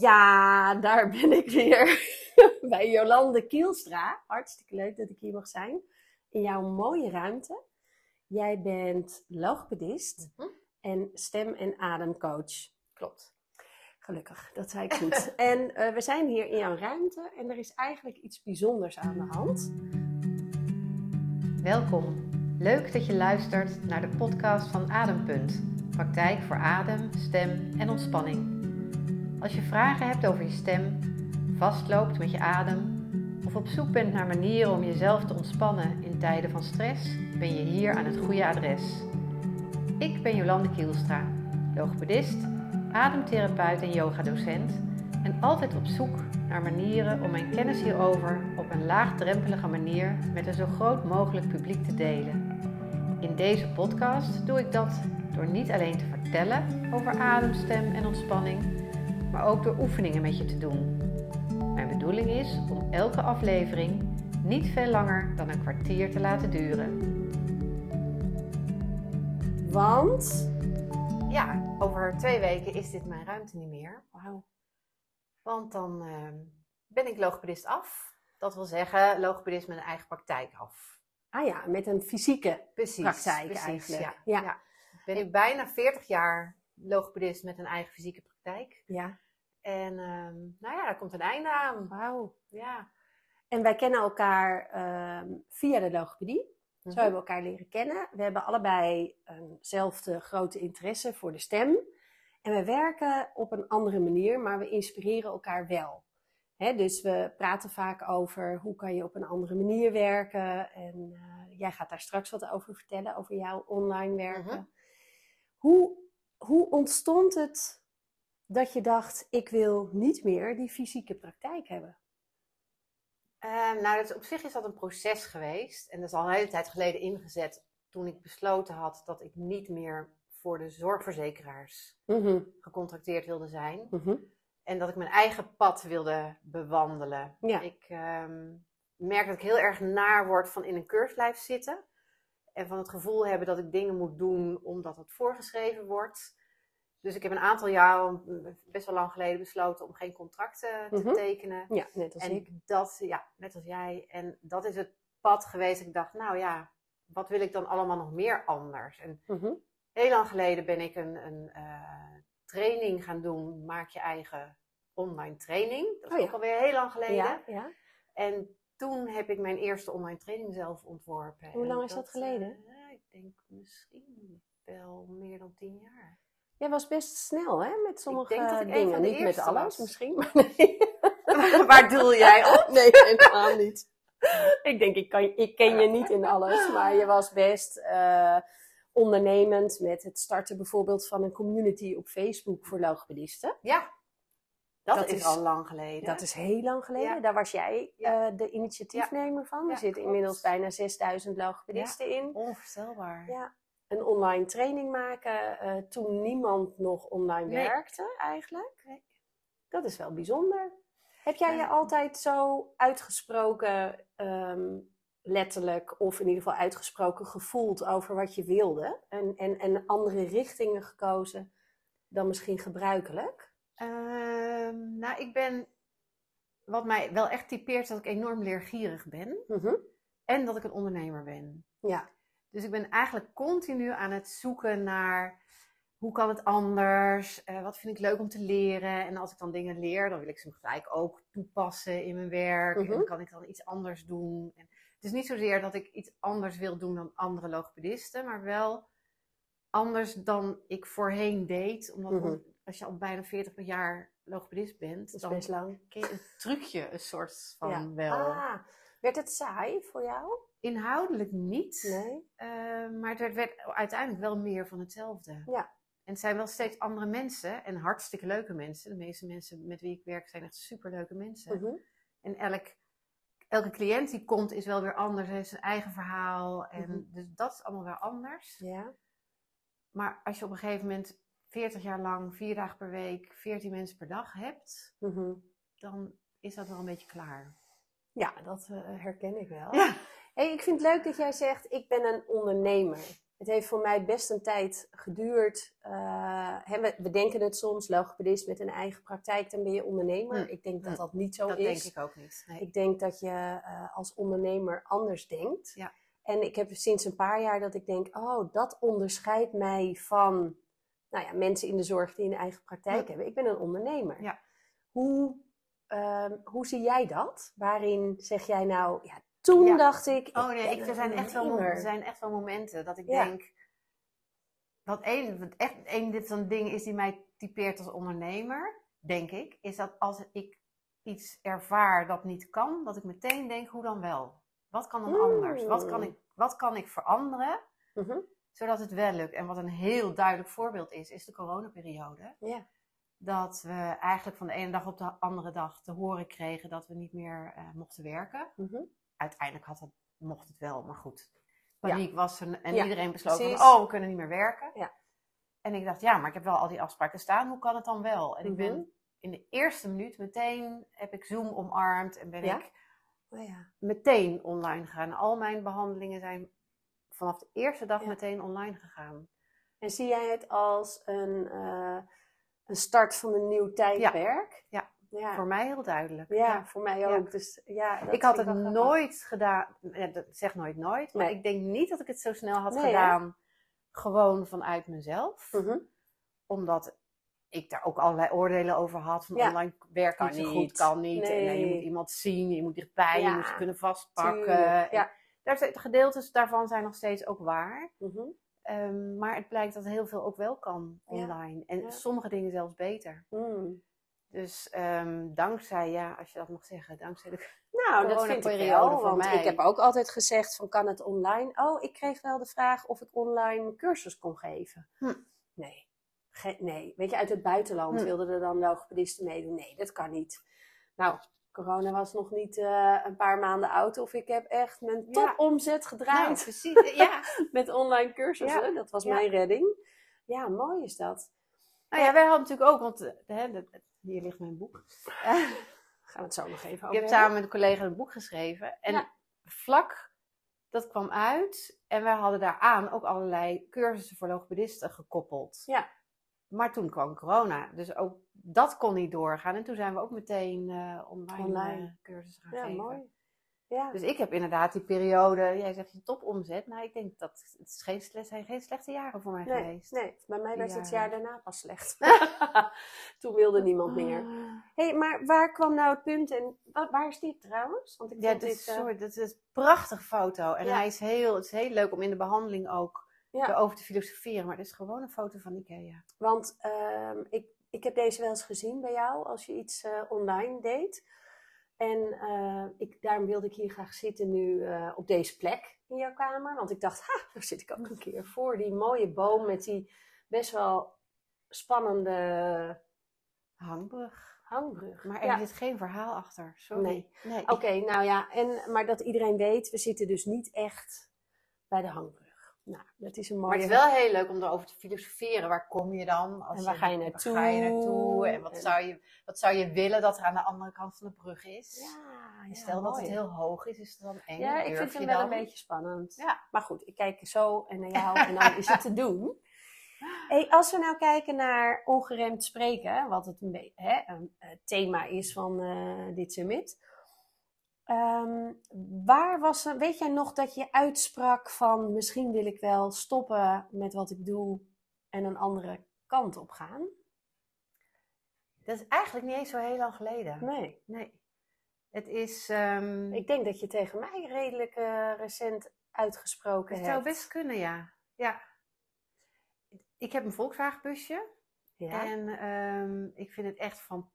Ja, daar ben ik weer bij Jolande Kielstra. Hartstikke leuk dat ik hier mag zijn. In jouw mooie ruimte. Jij bent logopedist Mhm. en stem- en ademcoach. Klopt. Gelukkig, dat zei ik goed. en eh, we zijn hier in jouw ruimte en er is eigenlijk iets bijzonders aan de hand. Welkom. Leuk dat je luistert naar de podcast van Adempunt. Praktijk voor adem, stem en ontspanning. Als je vragen hebt over je stem, vastloopt met je adem of op zoek bent naar manieren om jezelf te ontspannen in tijden van stress, ben je hier aan het goede adres. Ik ben Jolande Kielstra, logopedist, ademtherapeut en yogadocent en altijd op zoek naar manieren om mijn kennis hierover op een laagdrempelige manier met een zo groot mogelijk publiek te delen. In deze podcast doe ik dat door niet alleen te vertellen over adem, stem en ontspanning, maar ook door oefeningen met je te doen. Mijn bedoeling is om elke aflevering niet veel langer dan een kwartier te laten duren. Want, Ja, over twee weken is dit mijn ruimte niet meer. wauw, Want dan ehm, ben ik logopedist af. Dat wil zeggen, logopedist met een eigen praktijk af. ah ja, met een fysieke Precies. praktijk precies, eigenlijk. Ja. Ja. Ja. Ben ik bijna 40 jaar logopedist met een eigen fysieke praktijk. Ja, En ehm, nou ja, daar komt een einde aan. wauw. Ja. En wij kennen elkaar ehm, via de logopedie. Zo Mhm. hebben we elkaar leren kennen. We hebben allebei eenzelfde grote interesse voor de stem. En we werken op een andere manier, maar we inspireren elkaar wel. Dus we praten vaak over hoe kan je op een andere manier werken. En eh, jij gaat daar straks wat over vertellen, over jouw online werken. Mhm. hoe, hoe ontstond het dat je dacht, ik wil niet meer die fysieke praktijk hebben? Ehm, nou, dat is, op zich is dat een proces geweest. En dat is al een hele tijd geleden ingezet toen ik besloten had dat ik niet meer voor de zorgverzekeraars Mhm, gecontracteerd wilde zijn. mhm. En dat ik mijn eigen pad wilde bewandelen. Ja. Ik ehm, merk dat ik heel erg naar word van in een blijven zitten. En van het gevoel hebben dat ik dingen moet doen omdat het voorgeschreven wordt. Dus ik heb een aantal jaar, best wel lang geleden, besloten om geen contracten te Mhm. tekenen. Ja, net als ik. En dat, ja, net als jij. En dat is het pad geweest. Ik dacht, nou ja, wat wil ik dan allemaal nog meer anders? En Mhm. heel lang geleden ben ik een, een eh, training gaan doen. Maak je eigen online training. Dat is Oh ja. ook alweer heel lang geleden. Ja, ja. En toen heb ik mijn eerste online training zelf ontworpen. Hoe lang is dat geleden? eh, ik denk misschien wel meer dan tien jaar. Jij was best snel, hè, met sommige denk dat ik een dingen. van de niet met alles was. misschien, maar nee. Waar doel jij op? nee, helemaal niet. Ik denk, ik, kan, ik ken je niet in alles, maar je was best eh, ondernemend met het starten bijvoorbeeld van een community op Facebook voor logopedisten. Ja, dat, Dat is, is- al lang geleden. Dat is heel lang geleden. Ja. Daar was jij Ja. eh, de initiatiefnemer van. Er zitten inmiddels bijna 6000 logopedisten in. onvoorstelbaar. Ja. Een online training maken eh, toen niemand nog online Nee. werkte eigenlijk. Nee. Dat is wel bijzonder. Heb jij je altijd zo uitgesproken, ehm, letterlijk of in ieder geval uitgesproken gevoeld over wat je wilde? En, en, en andere richtingen gekozen dan misschien gebruikelijk? Ehm, nou, ik ben. Wat mij wel echt typeert, is dat ik enorm leergierig ben. Mhm. En dat ik een ondernemer ben. Ja. Dus ik ben eigenlijk continu aan het zoeken naar. Hoe kan het anders? Eh, wat vind ik leuk om te leren? En als ik dan dingen leer, dan wil ik ze gelijk ook toepassen in mijn werk. Mhm. En kan ik dan iets anders doen? En het is niet zozeer dat ik iets anders wil doen dan andere logopedisten, maar wel anders dan ik voorheen deed. Omdat Mhm. als je al bijna 40 jaar logopedist bent, dan ken je een trucje, een soort van Ja. wel. Ah, werd het saai voor jou? Inhoudelijk niet, Nee. eh, maar het werd, uiteindelijk wel meer van hetzelfde. Ja. En het zijn wel steeds andere mensen en hartstikke leuke mensen. De meeste mensen met wie ik werk zijn echt superleuke mensen. Mhm. En elk, elke cliënt die komt is wel weer anders, heeft zijn eigen verhaal. En Mhm. dus dat is allemaal weer anders. Ja. Maar als je op een gegeven moment 40 jaar lang, vier dagen per week, 14 mensen per dag hebt, Mhm. dan is dat wel een beetje klaar. Ja, dat eh, herken ik wel. Ja. Hey, ik vind het leuk dat jij zegt, ik ben een ondernemer. Het heeft voor mij best een tijd geduurd. Uh, hè, we, we, denken het soms, logopedist met een eigen praktijk, dan ben je ondernemer. Hm. Ik denk dat Hm. dat niet zo dat is. denk ik ook niet. Nee. Ik denk dat je eh, als ondernemer anders denkt. Ja. En ik heb sinds een paar jaar dat ik denk, oh, dat onderscheidt mij van nou ja, mensen in de zorg die een eigen praktijk Ja. hebben. Ik ben een ondernemer. Ja. Hoe, ehm, hoe zie jij dat? Waarin zeg jij nou, ja, toen Ja. dacht ik. Oh nee, ik, er, zijn echt wel, er zijn echt wel momenten dat ik Ja. denk. Wat één, wat echt één dit zo'n ding is die mij typeert als ondernemer, denk ik, is dat als ik iets ervaar dat niet kan, dat ik meteen denk, hoe dan wel? Wat kan dan Mm. anders? Wat kan, ik, wat kan ik veranderen, Mhm. zodat het wel lukt? En wat een heel duidelijk voorbeeld is, is de coronaperiode. Ja. Dat we eigenlijk van de ene dag op de andere dag te horen kregen dat we niet meer eh, mochten werken Mhm. uiteindelijk had het, mocht het wel, maar goed. Paniek was er en Ja, iedereen besloot van, oh, we kunnen niet meer werken. Ja. En ik dacht, ja, maar ik heb wel al die afspraken staan, hoe kan het dan wel? En ik Mhm. ben in de eerste minuut meteen, heb ik Zoom omarmd en ben ik Oh ja. meteen online gegaan. Al mijn behandelingen zijn vanaf de eerste dag meteen online gegaan. En zie jij het als een, eh, een start van een nieuw tijdperk? Ja. Ja, Voor mij heel duidelijk. ja, voor mij Ja. ook. Dus, ja, Ik had het grappig. nooit gedaan, ja, dat zeg nooit nooit, maar Nee. ik denk niet dat ik het zo snel had Nee, hè? gedaan, gewoon vanuit mezelf. Mhm. Omdat ik daar ook allerlei oordelen over had. Van Ja. online werkt Kan niet goed, kan niet. En, Nee. eh, je moet iemand zien, je moet dichtbij, Ja, je moet ze kunnen vastpakken. En Ja. Daar zijn, gedeeltes daarvan zijn nog steeds ook waar. Mhm. Ehm, maar het blijkt dat heel veel ook wel kan Ja. online. En Ja. sommige dingen zelfs beter. Mm. Dus ehm, dankzij, ja, als je dat mag zeggen, dankzij de Nou, dat vind ik wel. voor Want mij. ik heb ook altijd gezegd van kan het online? Oh, ik kreeg wel de vraag of ik online cursus kon geven. Hm. Nee. Ge- nee. Weet je, uit het buitenland Hm. wilden er dan logopedisten meedoen. Nee, dat kan niet. Nou, corona was nog niet eh, een paar maanden oud. Of ik heb echt mijn topomzet Nou, gedraaid precies. Ja. met online cursussen. Dat was mijn redding. Ja, mooi is dat. Nou ja, wij hadden natuurlijk ook, want eh, hè, dat- hier ligt mijn boek. Eh, Gaan we het zo nog even Ik over heb hebben. samen met een collega een boek geschreven. En vlak dat kwam uit. En wij hadden daaraan ook allerlei cursussen voor logopedisten gekoppeld. Ja. Maar toen kwam corona. Dus ook dat kon niet doorgaan. En toen zijn we ook meteen eh, online, Online. eh, cursussen gaan Ja, geven. mooi. Ja. Dus ik heb inderdaad die periode, jij zegt je topomzet. Nou, ik denk dat het is geen, zijn geen slechte jaren voor mij Nee, geweest. nee, bij mij werd Die het jaar daarna pas slecht. Toen wilde niemand meer. Ah. hey, maar waar kwam nou het punt en wa- waar is dit trouwens? Want ik Ja, dit is, dit, eh, sorry, dit is een prachtige foto. En Ja. hij is heel, het is heel leuk om in de behandeling ook Ja. erover te filosoferen. Maar het is gewoon een foto van Ikea. Want ehm, ik, ik heb deze wel eens gezien bij jou als je iets eh, online deed. En eh, ik, daarom wilde ik hier graag zitten nu eh, op deze plek in jouw kamer. Want ik dacht, ha, daar zit ik ook een keer voor. Die mooie boom met die best wel spannende Hangbrug. hangbrug. Maar er Ja. zit geen verhaal achter. Sorry. Nee. nee. Oké, nou ja, en, maar dat iedereen weet, we zitten dus niet echt bij de hangbrug. Nou, dat is een mooie... Maar het is wel heel leuk om erover te filosoferen. Waar kom je dan? Als En waar ga je naartoe? Waar ga je naartoe? En wat, En- Zou je, wat zou je willen dat er aan de andere kant van de brug is? Ja, En ja, Stel dat het heel hoog is, is het dan eng? Ja, ik vind hem wel dan? een beetje spannend. Ja. Maar goed, ik kijk zo en naar jou en dan is het te doen. Hey, als we nou kijken naar ongeremd spreken, wat het een, hè, een eh, thema is van eh, dit summit. Ehm, waar was, er- weet jij nog dat je uitsprak van misschien wil ik wel stoppen met wat ik doe en een andere kant op gaan? Dat is eigenlijk niet eens zo heel lang geleden. Nee. Nee. Het is... ehm, Ik denk dat je tegen mij redelijk eh, recent uitgesproken het hebt. zou best kunnen, ja. Ja. Ik heb een Volkswagenbusje. Ja? En ehm, ik vind het echt fantastisch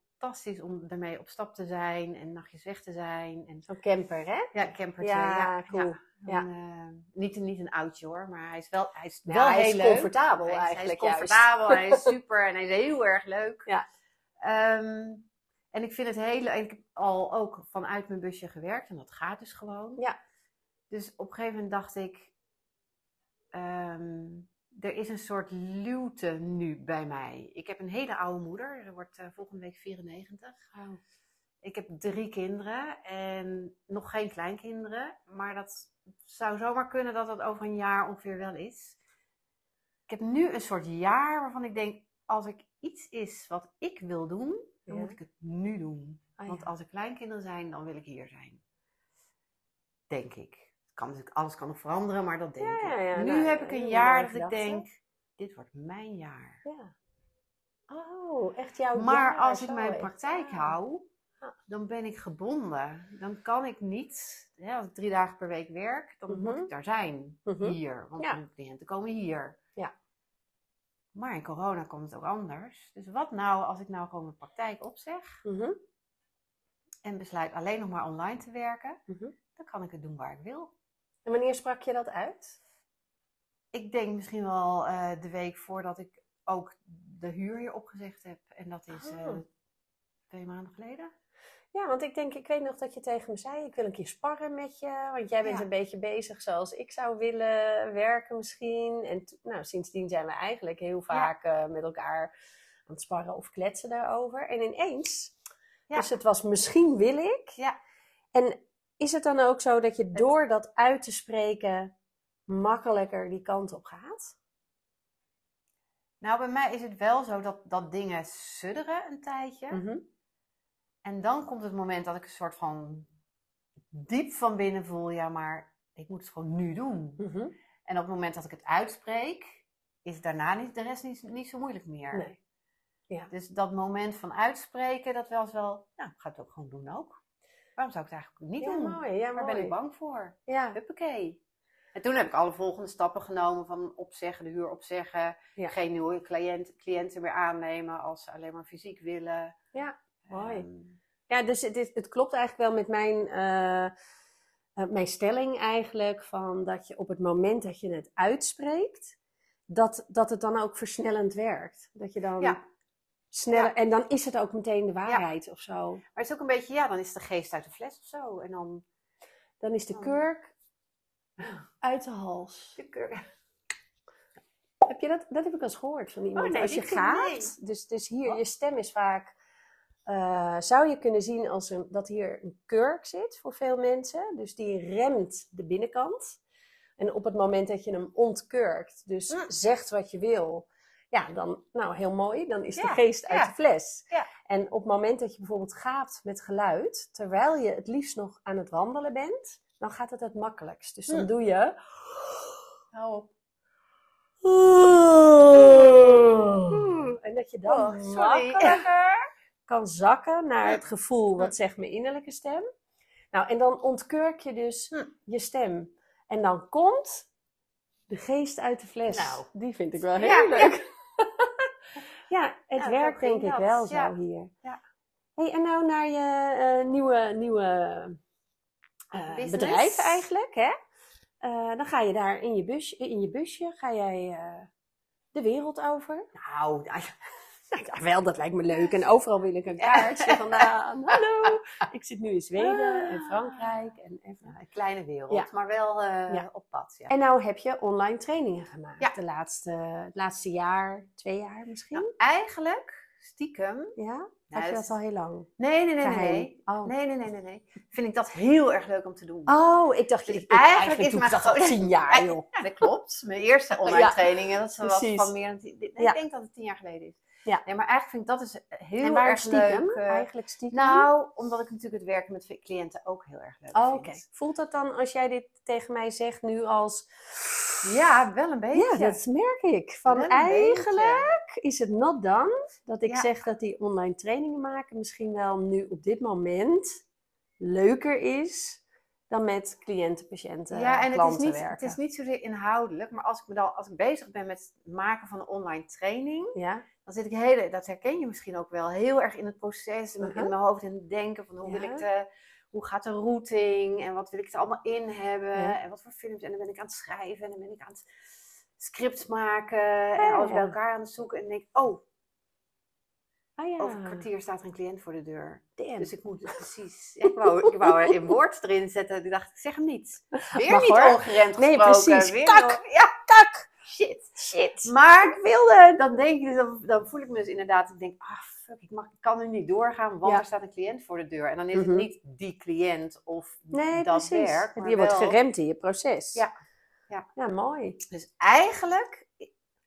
om daarmee op stap te zijn en nachtjes weg te zijn. En, Zo'n camper, hè? ja, campertje. Ja, Ja, cool. ja. En, eh, niet, een- niet een oudje hoor, maar hij is wel, hij is wel hij heel is leuk. comfortabel Hij is, eigenlijk Hij is juist. comfortabel, hij is super en hij is heel erg leuk. Ja. Ehm, en ik vind het heel leuk. Ik heb al ook vanuit mijn busje gewerkt en dat gaat dus gewoon. Ja. Dus op een gegeven moment dacht ik, ehm, er is een soort luwte nu bij mij. Ik heb een hele oude moeder, er wordt eh, volgende week 94. Ik heb drie kinderen en nog geen kleinkinderen. Maar dat zou zomaar kunnen dat dat over een jaar ongeveer wel is. heb nu een soort jaar waarvan ik denk, als ik iets is wat ik wil doen, dan Ja. moet ik het nu doen. Oh, Want ja. als er kleinkinderen zijn, dan wil ik hier zijn. Denk ik. Kan natuurlijk, alles kan nog veranderen, maar dat denk ik. ja, ja, nu nou, heb ik een jaar dat ik denk, dit wordt mijn jaar. Ja. Oh, echt jouw Maar jaar, als ik mijn praktijk waar. hou, Ja. dan ben ik gebonden. Dan kan ik niet, hè, als ik drie dagen per week werk, dan moet Mhm. ik daar zijn. Mhm. Hier. Want Ja. mijn cliënten komen hier. Ja. Maar in corona komt het ook anders. Dus wat nou als ik nou gewoon mijn praktijk opzeg Mhm, en besluit alleen nog maar online te werken, dan kan ik het doen waar ik wil. En wanneer sprak je dat uit? Ik denk misschien wel eh, de week voordat ik ook de huur hier opgezegd heb. En dat is eh, Oh. twee maanden geleden. Ja, want ik denk, ik weet nog dat je tegen me zei, ik wil een keer sparren met je. Want jij bent Ja. een beetje bezig zoals ik zou willen werken misschien. En nou, sindsdien zijn we eigenlijk heel vaak eh, met elkaar aan het sparren of kletsen daarover. En ineens, Ja. dus het was misschien wil ik. Ja. En is het dan ook zo dat je door dat uit te spreken makkelijker die kant op gaat? Nou, bij mij is het wel zo dat, dat dingen sudderen een tijdje. Mhm. En dan komt het moment dat ik een soort van diep van binnen voel, ja, maar ik moet het gewoon nu doen. Mhm. En op het moment dat ik het uitspreek, is daarna niet, de rest niet, niet zo moeilijk meer. Nee. Dus dat moment van uitspreken, dat was wel, nou, ik ga het ook gewoon doen ook. Waarom zou ik het eigenlijk niet Ja, doen? mooi. Ja, Waar mooi. ben ik bang voor? Ja. Huppakee. En toen heb ik alle volgende stappen genomen van opzeggen, de huur opzeggen. Ja. Geen nieuwe cliënt, cliënten meer aannemen als ze alleen maar fysiek willen. Ja, mooi. Ehm, Ja, dus het, het klopt eigenlijk wel met mijn, eh, eh, mijn stelling eigenlijk. Van dat je op het moment dat je het uitspreekt, dat, dat het dan ook versnellend werkt. Dat je dan Ja. Sneller, Ja. en dan is het ook meteen de waarheid of zo. Maar het is ook een beetje, ja, dan is de geest uit de fles of zo. En dan... Dan is de kurk uit de hals. De keur- Heb je dat? Dat heb ik al eens gehoord van iemand. Oh, nee, als je gaat, dus, dus hier, Oh. je stem is vaak, eh, zou je kunnen zien als een, dat hier een kurk zit voor veel mensen. Dus die remt de binnenkant. En op het moment dat je hem ontkurkt, dus Mm. zegt wat je wil, ja, dan, nou heel mooi, dan is de Ja, geest uit ja. de fles. Ja. En op het moment dat je bijvoorbeeld gaat met geluid, terwijl je het liefst nog aan het wandelen bent, dan gaat het het makkelijkst. Dus dan Mm. doe je. Hou op. En dat je dan Oh, makkelijker kan zakken naar het gevoel, wat zegt mijn innerlijke stem. Nou, en dan ontkurk je dus Hm. je stem. En dan komt de geest uit de fles. Nou. Die vind ik wel heel Ja. leuk. ja, het Ja, werkt denk ik dat. wel Ja. zo hier. Ja. Hey, en nou naar je eh, nieuwe, nieuwe eh, bedrijf eigenlijk, hè? Eh, dan ga je daar in je, bus, in je busje, ga jij de wereld over. Nou, Nou, ja, wel, dat lijkt me leuk. En overal wil ik een kaartje vandaan. Hallo! Ik zit nu in Zweden en Frankrijk. En, een kleine wereld, Ja. maar wel eh, Ja. op pad. Ja. en nou heb je online trainingen gemaakt. De laatste, het laatste jaar, twee jaar misschien. Nou, eigenlijk, stiekem... Ja? Nou, Had je dat dat al heel lang? Nee, nee, nee, nee, Geheim. nee. Oh. Nee, nee, nee, nee, nee. Vind ik dat heel erg leuk om te doen. Oh, ik dacht, Dus ik- eigenlijk eigenlijk is doe mijn ik dat al tien jaar, joh. Ja, dat klopt. Mijn eerste online trainingen, dat was precies. van meer dan tien. Ik denk dat het tien jaar geleden is. Ja. Nee, maar eigenlijk vind ik dat dus heel en waar erg stiekem? leuk. eh, eigenlijk stiekem? nou, omdat ik natuurlijk het werken met cliënten ook heel erg leuk Oh, vind. oké. Voelt dat dan als jij dit tegen mij zegt nu als... Ja, wel een beetje. Ja, dat merk ik. Van Wel eigenlijk is het not done dat ik Ja. zeg dat die online trainingen maken misschien wel nu op dit moment leuker is dan met cliënten, patiënten, Ja, en het is, niet, werken. het is niet zozeer inhoudelijk, maar als ik, me dan, als ik bezig ben met het maken van een online training, Ja, dan zit ik hele, dat herken je misschien ook wel, heel erg in het proces, in, Uh-huh. in mijn hoofd in het denken van hoe wil ik de, hoe gaat de routing en wat wil ik er allemaal in hebben Ja. en wat voor films en dan ben ik aan het schrijven en dan ben ik aan het script maken en alles ja. bij elkaar aan het zoeken en dan denk ik, oh, ah ja. over een kwartier staat er een cliënt voor de deur. Damn. Dus ik moet het precies, ik wou, ik wou er in woord erin zetten, ik dacht, ik zeg hem niet. Weer Mag niet hoor. ongeremd Nee, gesproken. precies. Weer Kak. ja, kak. Shit. Shit. Maar ik wilde, dan denk ik, dus, dan, dan voel ik me dus inderdaad, ik denk, ah fuck, ik, mag, ik kan nu niet doorgaan, want Ja. er staat een cliënt voor de deur. En dan is Mhm. het niet die cliënt of Nee, dat precies. werk, maar je wordt geremd in je proces. Ja. Ja. Ja, mooi. Dus eigenlijk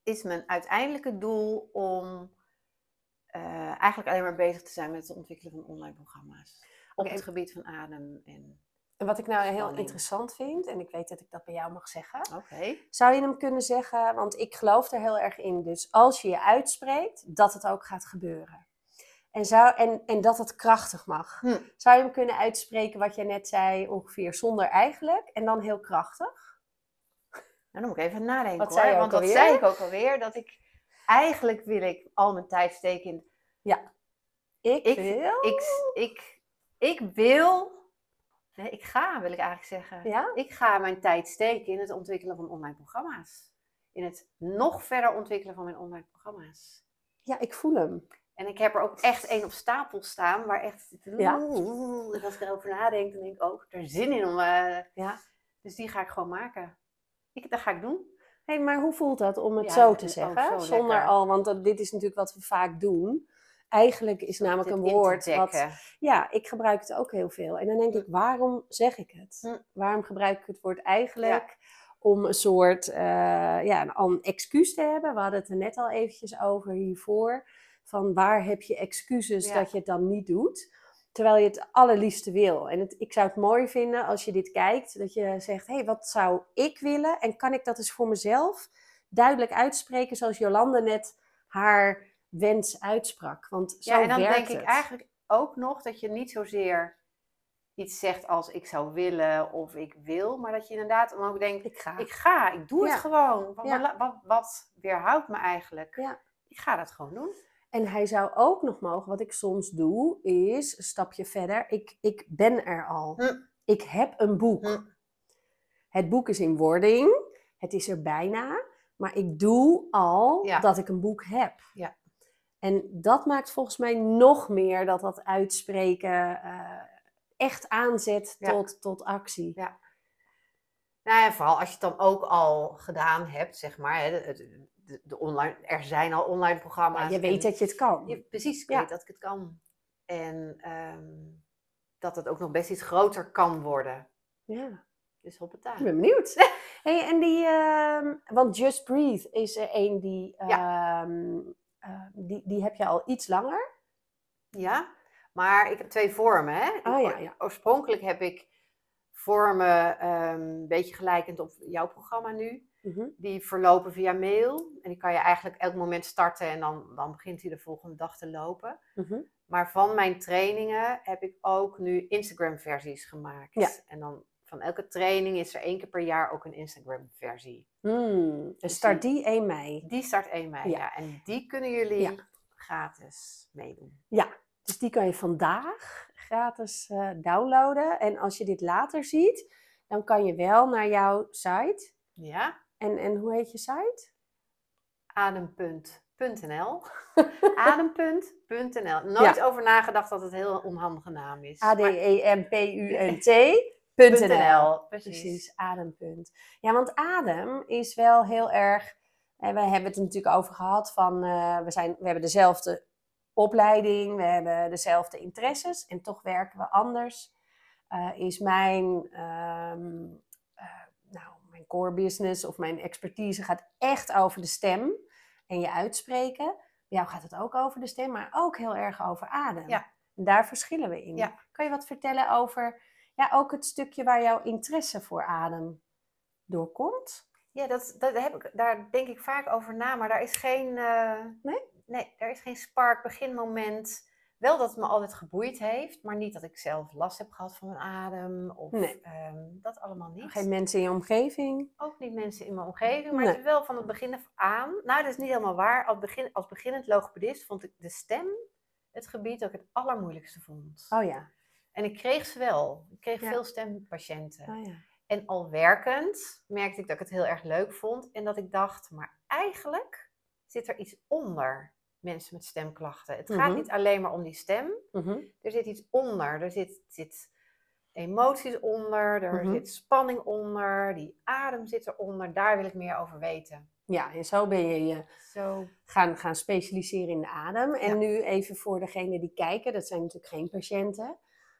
is mijn uiteindelijke doel om eh, eigenlijk alleen maar bezig te zijn met het ontwikkelen van online programma's. Op het gebied van adem en... En wat ik nou heel Spanning. interessant vind, en ik weet dat ik dat bij jou mag zeggen, zou je hem kunnen zeggen, want ik geloof er heel erg in, dus als je je uitspreekt, dat het ook gaat gebeuren. En, zou, en, en dat het krachtig mag. Hm. Zou je hem kunnen uitspreken wat je net zei, ongeveer zonder eigenlijk, en dan heel krachtig? Nou, dan moet ik even nadenken Wat hoor. zei je ook Want dat zei ik ook alweer. Dat ik eigenlijk wil ik al mijn tijd steken in... Ik, Ik- wil. Ik, ik, ik wil... Nee, ik ga wil ik eigenlijk zeggen. ja? Ik ga mijn tijd steken in het ontwikkelen van online programma's. In het nog verder ontwikkelen van mijn online programma's. ja, ik voel hem. En ik heb er ook echt één op stapel staan, waar echt... Ja. En als ik erover nadenk, dan denk ik ook, heb er zin in om... eh, Ja. Dus die ga ik gewoon maken. Ik, dat ga ik doen. Hey, maar hoe voelt dat om het Ja, zo te oh, zeggen? zo Zonder lekker. al, want dat, dit is natuurlijk wat we vaak doen. Eigenlijk is namelijk een woord wat. Ja, ik gebruik het ook heel veel. En dan denk ik, waarom zeg ik het? Hm. Waarom gebruik ik het woord eigenlijk? Om een soort, eh, ja, een, excuus te hebben. We hadden het er net al eventjes over hiervoor. Van waar heb je excuses Ja. dat je het dan niet doet? Terwijl je het allerliefste wil. En het, ik zou het mooi vinden als je dit kijkt. Dat je zegt, hé, hey, wat zou ik willen? En kan ik dat eens voor mezelf duidelijk uitspreken? Zoals Jolande net haar wens uitsprak. Want zo Ja, en dan werkt denk ik eigenlijk ook nog dat je niet zozeer iets zegt als ik zou willen of ik wil, maar dat je inderdaad dan ook denkt, Ik ga. ik ga, ik doe Ja. het gewoon. Wat, Ja. wat, wat, wat weerhoudt me eigenlijk? Ja. Ik ga dat gewoon doen. En hij zou ook nog mogen, wat ik soms doe, is een stapje verder. Ik, ik ben er al. Hm. Ik heb een boek. Hm. Het boek is in wording. Het is er bijna. Maar ik doe al Ja. dat ik een boek heb. Ja. En dat maakt volgens mij nog meer dat dat uitspreken eh, echt aanzet Ja. tot, tot actie. Ja. Nou ja, vooral als je het dan ook al gedaan hebt, zeg maar. Hè, de, de, de online, er zijn al online programma's. Je weet en- dat je het kan. je- precies, ik Ja. weet dat ik het kan. En ehm, dat het ook nog best iets groter kan worden. Ja. Dus hoppata. Ik ben benieuwd. hey, en die, ehm, want Just Breathe is er een die, ehm, eh, die, die heb je al iets langer. Ja, maar ik heb twee vormen. Hè? Oh, ja, ja. Oorspronkelijk heb ik vormen een beetje gelijkend op jouw programma nu. Mhm. Die verlopen via mail. En die kan je eigenlijk elk moment starten en dan, dan begint hij de volgende dag te lopen. Mhm. Maar van mijn trainingen heb ik ook nu Instagram-versies gemaakt. Ja. En dan van elke training is er één keer per jaar ook een Instagram-versie. Hmm, Dus start die 1 mei. Die start 1 mei. Ja. Ja. En die kunnen jullie Ja. gratis meedoen. Dus die kan je vandaag gratis eh, downloaden. En als je dit later ziet, dan kan je wel naar jouw site. Ja, En, en hoe heet je site? adempunt.nl. Adempunt.nl. Nooit over nagedacht dat het een heel onhandige naam is. a d e m p u n t.nl. .nl, precies. Precies, adempunt. Ja, want adem is wel heel erg. En we hebben het er natuurlijk over gehad van eh, we, zijn, we hebben dezelfde opleiding, we hebben dezelfde interesses en toch werken we anders. Eh, is mijn, ehm, mijn core business of mijn expertise gaat echt over de stem en je uitspreken. Bij jou gaat het ook over de stem, maar ook heel erg over adem. Ja. En daar verschillen we in. Ja. Kan je wat vertellen over ja, ook het stukje waar jouw interesse voor adem doorkomt? Ja, dat, dat heb ik, daar denk ik vaak over na, maar daar is geen, eh, Nee? nee, daar is geen spark, beginmoment. Wel dat het me altijd geboeid heeft, maar niet dat ik zelf last heb gehad van mijn adem of Nee. ehm, dat allemaal niet. Geen mensen in je omgeving? Ook niet mensen in mijn omgeving, maar Nee. het is wel van het begin af aan. Nou, dat is niet helemaal waar. Als, begin, als beginnend logopedist vond ik de stem het gebied dat ik het allermoeilijkste vond. Oh ja. En ik kreeg ze wel. Ik kreeg Ja. veel stempatiënten. Oh ja. En al werkend merkte ik dat ik het heel erg leuk vond. En dat ik dacht, maar eigenlijk zit er iets onder mensen met stemklachten. Het gaat Mhm. niet alleen maar om die stem. Mhm. Er zit iets onder. Er zit, zit emoties onder. Er Mhm. zit spanning onder. Die adem zit eronder. Daar wil ik meer over weten. Ja, en zo ben je je Zo. gaan, gaan specialiseren in de adem. En Ja. nu even voor degenen die kijken, dat zijn natuurlijk geen patiënten.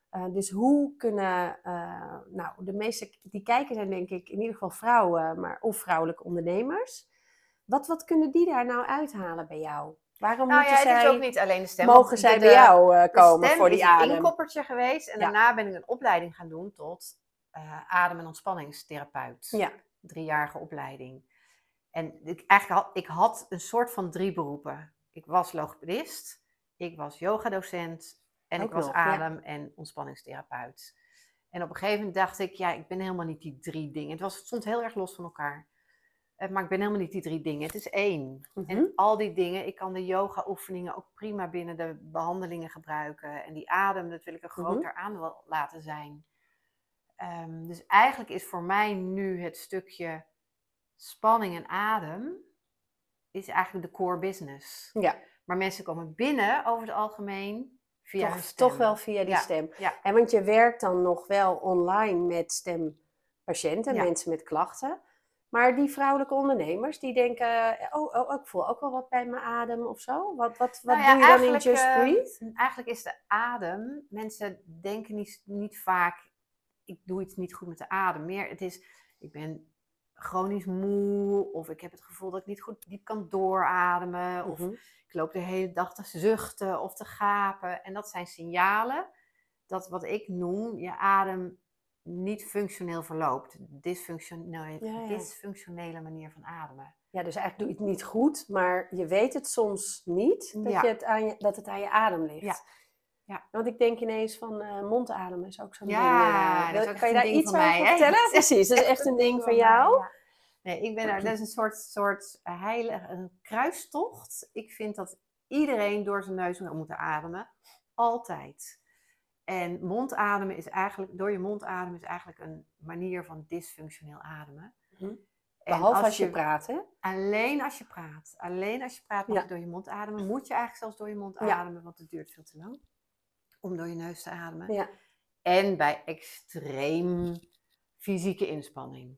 Eh, dus hoe kunnen, eh, nou, de meeste die kijken zijn denk ik in ieder geval vrouwen, maar of vrouwelijke ondernemers. Wat, wat kunnen die daar nou uithalen bij jou? Waarom Nou moeten ja, het is ook niet alleen de stem. mogen zij de- bij jou eh, komen voor die is een adem? inkoppertje geweest. En Ja. daarna ben ik een opleiding gaan doen tot eh, adem- en ontspanningstherapeut. Ja. Driejarige opleiding. En ik, eigenlijk had, ik had een soort van drie beroepen. Ik was logopedist, ik was yogadocent en Ook ik was nog, ja. adem- en ontspanningstherapeut. En op een gegeven moment dacht ik, ja, ik ben helemaal niet die drie dingen. Het, was, het stond heel erg los van elkaar. Eh, Maar ik ben helemaal niet die drie dingen. Het is één. Mhm. En al die dingen, ik kan de yoga-oefeningen ook prima binnen de behandelingen gebruiken. En die adem, dat wil ik een Mhm. groter aandeel laten zijn. Ehm, dus eigenlijk is voor mij nu het stukje spanning en adem, is eigenlijk de core business. Ja, Maar mensen komen binnen over het algemeen via toch, stem. toch wel via die Ja, stem. ja. En want je werkt dan nog wel online met stempatiënten, Ja. mensen met klachten. Maar die vrouwelijke ondernemers die denken, oh, oh, ik voel ook wel wat bij mijn adem of zo. Wat, wat, wat Nou ja, doe je dan in Just eh, Breathe? Eigenlijk is de adem, mensen denken niet, niet vaak, ik doe iets niet goed met de adem. Meer, het is, ik ben chronisch moe, of ik heb het gevoel dat ik niet goed diep kan doorademen, of Mhm. ik loop de hele dag te zuchten of te gapen. En dat zijn signalen dat wat ik noem, je adem niet functioneel verloopt. Dysfunctionele, Ja, ja. dysfunctionele manier van ademen. Ja, dus eigenlijk doe je het niet goed, maar je weet het soms niet dat, Ja. je het, aan je, dat het aan je adem ligt. Ja. Ja. Want ik denk ineens van eh mondademen is ook zo'n Ja, ding. dat ook kan je daar iets van over mij, hè? vertellen? Is Precies, dat is echt een ding van jou. Nee, ik ben er, dat is een soort, soort heilige, een kruistocht. Ik vind dat iedereen door zijn neus moet moeten ademen. Altijd. En mondademen is eigenlijk, door je mond ademen is eigenlijk een manier van dysfunctioneel ademen. Mhm. Behalve als je praat, hè? Alleen als je praat. Alleen als je praat mag Ja. je door je mond ademen. Moet je eigenlijk zelfs door je mond Ja. ademen, want het duurt veel te lang om door je neus te ademen. Ja. En bij extreem fysieke inspanning.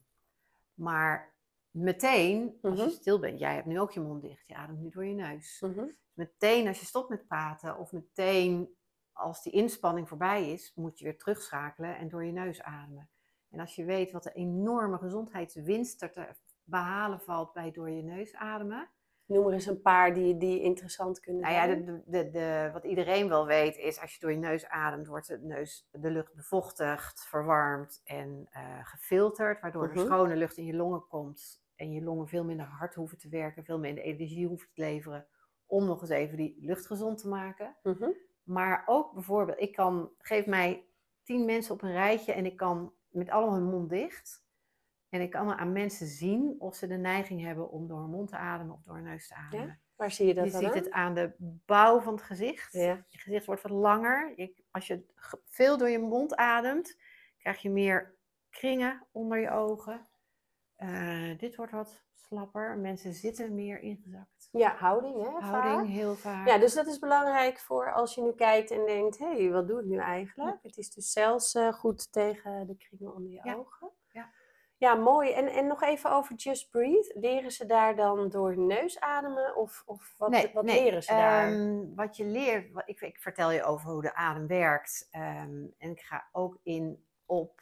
Maar meteen, als Mhm. je stil bent, jij hebt nu ook je mond dicht, je ademt nu door je neus. Mhm. Meteen als je stopt met praten, of meteen als die inspanning voorbij is, moet je weer terugschakelen en door je neus ademen. En als je weet wat de enorme gezondheidswinst er te behalen valt bij door je neus ademen, Noem er eens een paar die, die interessant kunnen nou ja, de, de, de, wat iedereen wel weet is, als je door je neus ademt, wordt de, neus, de lucht bevochtigd, verwarmd en eh, gefilterd, waardoor Mhm. er schone lucht in je longen komt en je longen veel minder hard hoeven te werken, veel minder energie hoeven te leveren, om nog eens even die lucht gezond te maken. Mhm. Maar ook bijvoorbeeld, ik kan, geef mij tien mensen op een rijtje en ik kan met allemaal hun mond dicht. En ik kan aan mensen zien of ze de neiging hebben om door hun mond te ademen of door hun neus te ademen. Waar zie je dat Je dan ziet aan? het aan de bouw van het gezicht. Ja. Je gezicht wordt wat langer. Je- als je veel door je mond ademt, krijg je meer kringen onder je ogen. Eh, dit wordt wat slapper. Mensen zitten meer ingezakt. ja, houding, hè? Houding vaak. heel vaak. Ja, dus dat is belangrijk voor als je nu kijkt en denkt, hé, hey, wat doe ik nu eigenlijk? Het is dus zelfs eh, goed tegen de kringen onder je Ja. ogen. Ja. Ja, mooi. En, en nog even over Just Breathe. Leren ze daar dan door neus ademen? Of, of wat, nee, wat nee. leren ze daar? Ehm, wat je leert, wat- ik, ik vertel je over hoe de adem werkt. ehm, en ik ga ook in op.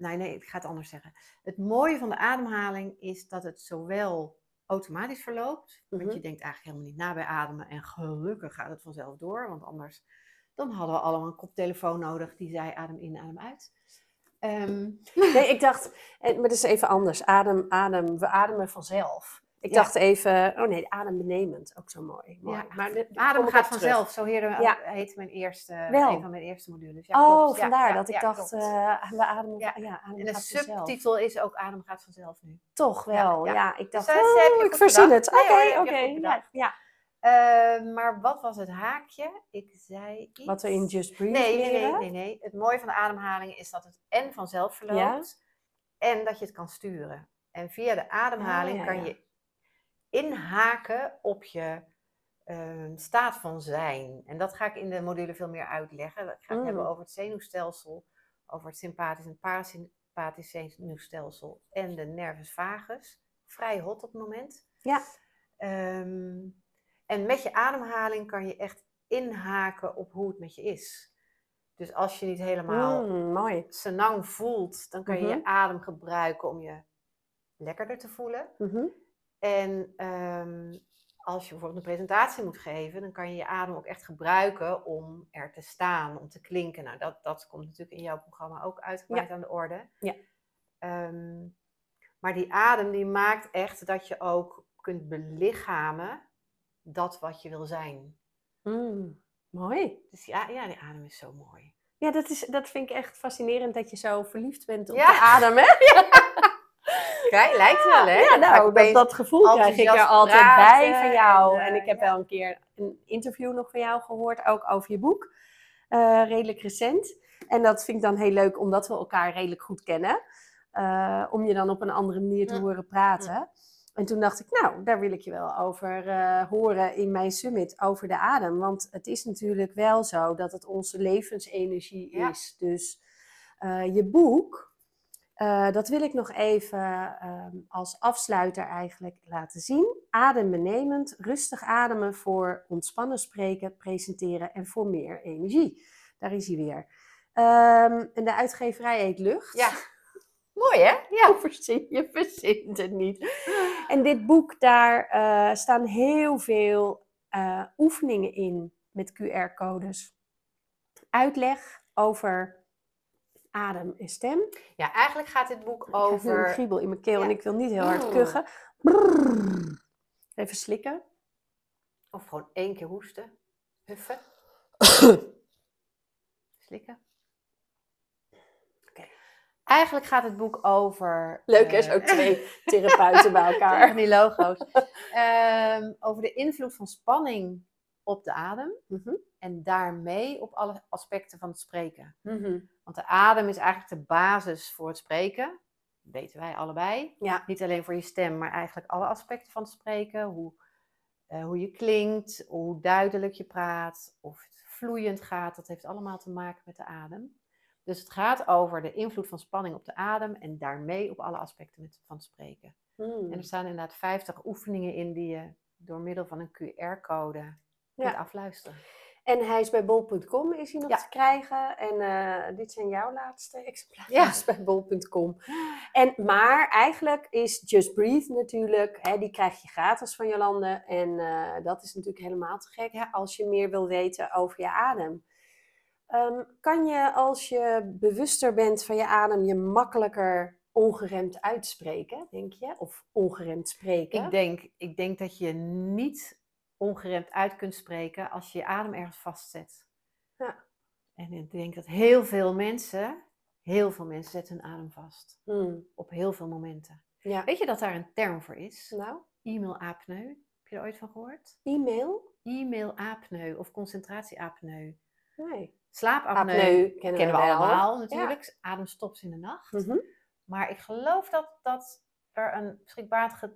Nee, nee, ik ga het anders zeggen. Het mooie van de ademhaling is dat het zowel automatisch verloopt. Mhm. Want je denkt eigenlijk helemaal niet na bij ademen. En gelukkig gaat het vanzelf door. Want anders dan hadden we allemaal een koptelefoon nodig die zei adem in, adem uit. Ehm, Nee, ik dacht, eh, maar dat is even anders. Adem, adem, we ademen vanzelf. Ik dacht even, oh nee, adembenemend, ook zo mooi. mooi. Ja. Maar de- adem gaat terug. vanzelf. Zo heerde, heet mijn eerste, Wel. een van mijn eerste modules. Ja, oh, klopt. Vandaar dat ik dacht, eh, we ademen, Ja. adem En de subtitel is ook Adem gaat vanzelf nu. Toch wel, ja. Ik dacht, Dus, oh, ik verzin het. Oké, oké. ja, bedacht. ja. Eh, maar wat was het haakje? Ik zei iets. Wat we in Just Breathe nee, nee, nee, nee, nee. Het mooie van de ademhaling is dat het en vanzelf verloopt en dat je het kan sturen. En via de ademhaling Ah, ja, kan je inhaken op je ehm, staat van zijn. En dat ga ik in de module veel meer uitleggen. Ik ga het Mm. hebben over het zenuwstelsel, over het sympathisch en parasympathisch zenuwstelsel en de nervus vagus. Vrij hot op het moment. Ja. Ehm, en met je ademhaling kan je echt inhaken op hoe het met je is. Dus als je niet helemaal Mm, mooi. senang voelt, dan kan je Mhm. je adem gebruiken om je lekkerder te voelen. Mhm. En ehm, als je bijvoorbeeld een presentatie moet geven, dan kan je je adem ook echt gebruiken om er te staan, om te klinken. Nou, dat, dat komt natuurlijk in jouw programma ook uitgebreid aan de orde. Ja. Ehm, maar die adem die maakt echt dat je ook kunt belichamen dat wat je wil zijn. Mm, mooi. Dus ja, ja, die adem is zo mooi. Ja, dat, is, dat vind ik echt fascinerend dat je zo verliefd bent op Ja. de adem, hè? Kijk, lijkt wel, hè? Ja, nou, dat, dat gevoel krijg ik er altijd bij van jou. en, En, eh, ik heb ja. wel een keer een interview nog van jou gehoord, ook over je boek. Eh, redelijk recent. En dat vind ik dan heel leuk, omdat we elkaar redelijk goed kennen. eh, om je dan op een andere manier te Ja. horen praten. En toen dacht ik, nou, daar wil ik je wel over eh, horen in mijn summit, over de adem. Want het is natuurlijk wel zo dat het onze levensenergie Ja. is. Dus eh, je boek, eh, dat wil ik nog even ehm, als afsluiter eigenlijk laten zien. Adembenemend, rustig ademen voor ontspannen spreken, presenteren en voor meer energie. Daar is hij weer. Ehm, en de uitgeverij heet Lucht. Ja. Mooi, hè? Ja. Verzin, je verzint het niet. En dit boek, daar eh, staan heel veel eh, oefeningen in met QR-codes. Uitleg over adem en stem. Ja, eigenlijk gaat dit boek Ik krijg nu een over... kriebel in mijn keel en ik wil niet heel hard kuchen. Brrr. Even slikken. Of gewoon één keer hoesten. Huffen. Slikken. Oké. Eigenlijk gaat het boek over... Leuk hè, eh, zo twee therapeuten bij Van elkaar. die logo's. Ehm, over de invloed van spanning op de adem. Mhm. En daarmee op alle aspecten van het spreken. Mhm. Want de adem is eigenlijk de basis voor het spreken. Dat weten wij allebei. Ja. Niet alleen voor je stem, maar eigenlijk alle aspecten van het spreken. Hoe, eh, hoe je klinkt, hoe duidelijk je praat, of het vloeiend gaat. Dat heeft allemaal te maken met de adem. Dus het gaat over de invloed van spanning op de adem en daarmee op alle aspecten met, van het spreken. Mm. En er staan inderdaad 50 oefeningen in die je door middel van een QR-code kunt afluisteren. En hij is bij bol.com is hij nog Ja. te krijgen. En eh, dit zijn jouw laatste exemplaren Ja. bij bol.com. En, maar eigenlijk is Just Breathe natuurlijk, hè, die krijg je gratis van Jolande. En eh, dat is natuurlijk helemaal te gek Ja. als je meer wil weten over je adem. Ehm, kan je als je bewuster bent van je adem je makkelijker ongeremd uitspreken, denk je? Of ongeremd spreken? Ik denk, ik denk dat je niet ongeremd uit kunt spreken als je je adem ergens vastzet. Ja. En ik denk dat heel veel mensen, heel veel mensen zetten hun adem vast. Hmm, Op heel veel momenten. Ja. Weet je dat daar een term voor is? Nou, E-mail-apneu. Heb je er ooit van gehoord? e-mail? E-mail-apneu of concentratieapneu. Nee. Slaapapneu Apneu kennen, kennen we allemaal natuurlijk. Adem stopt in de nacht. Mhm. Maar ik geloof dat, dat er een beschikbaar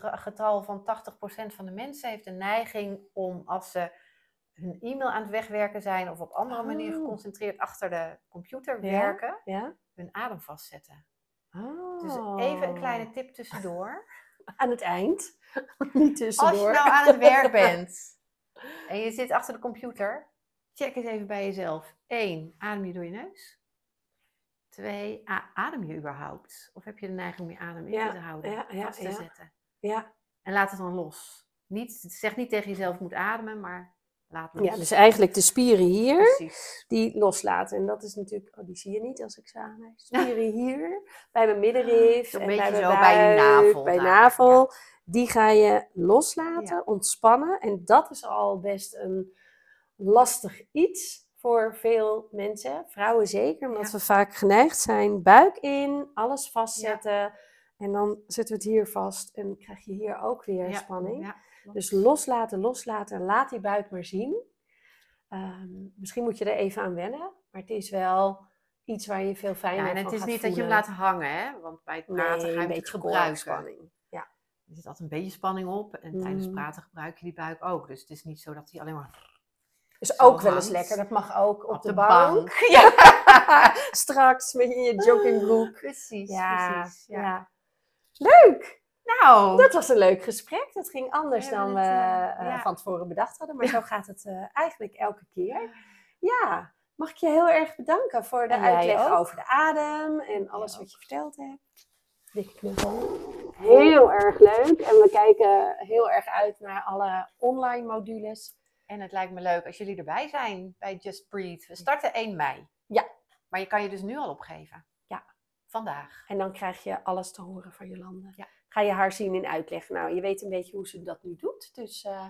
getal van 80% van de mensen heeft de neiging om als ze hun e-mail aan het wegwerken zijn of op andere manier Oh. geconcentreerd achter de computer Ja? werken, Ja? hun adem vastzetten. Oh. Dus even een kleine tip tussendoor. Aan het eind. Niet tussendoor. Als je nou aan het werk bent en je zit achter de computer, check eens even bij jezelf. Eén, adem je door je neus? Twee, adem je überhaupt? Of heb je de neiging om je adem in Ja, te houden, ja, ja, vast te ja. zetten? Ja. En laat het dan los. Niet, zeg niet tegen jezelf, ik moet ademen, maar laat los. ja, dus eigenlijk de spieren hier, Precies. die loslaten. En dat is natuurlijk, oh, die zie je niet als ik ze aanwijs. Spieren hier, bij mijn middenrif en bij mijn zo buik, bij je navel bij daar, navel. Die ga je loslaten, ontspannen. En dat is al best een lastig iets voor veel mensen. Vrouwen zeker, omdat Ja. we vaak geneigd zijn. Buik in, alles vastzetten. En dan zetten we het hier vast en krijg je hier ook weer Ja, spanning. Dus loslaten, loslaten. Laat die buik maar zien. Ehm, misschien moet je er even aan wennen. Maar het is wel iets waar je veel fijner ja, en van het is gaat niet dat je hem laat hangen, hè? Want bij het praten Nee, ga je een beetje gebruiken. spanning. Ja. Er zit altijd een beetje spanning op. En tijdens Mm. praten gebruik je die buik ook. Dus het is niet zo dat hij alleen maar Dus Zo ook wel eens lekker. Dat mag ook op, op, de, bank. Ja. Straks met je in je joggingbroek. Precies, Ja, precies. ja. Ja. Leuk! Nou, Dat was een leuk gesprek. Dat ging anders dan we eh, eh, van tevoren bedacht hadden. Maar zo gaat het eh, eigenlijk elke keer. Ja, mag ik je heel erg bedanken voor de uitleg ook. over de adem en alles wat je verteld hebt. Dikke knuffel. heel erg leuk. En we kijken heel erg uit naar alle online modules. En het lijkt me leuk als jullie erbij zijn bij Just Breathe. We starten 1 mei. Ja. Maar je kan je dus nu al opgeven. Ja. Vandaag. En dan krijg je alles te horen van Jolande. Ja. Ga je haar zien in uitleg. Nou, je weet een beetje hoe ze dat nu doet. Dus eh,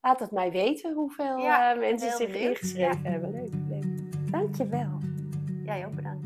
laat het mij weten hoeveel Ja, eh, mensen zich ingeschreven hebben. Leuk, leuk. Dankjewel. Jij ook bedankt.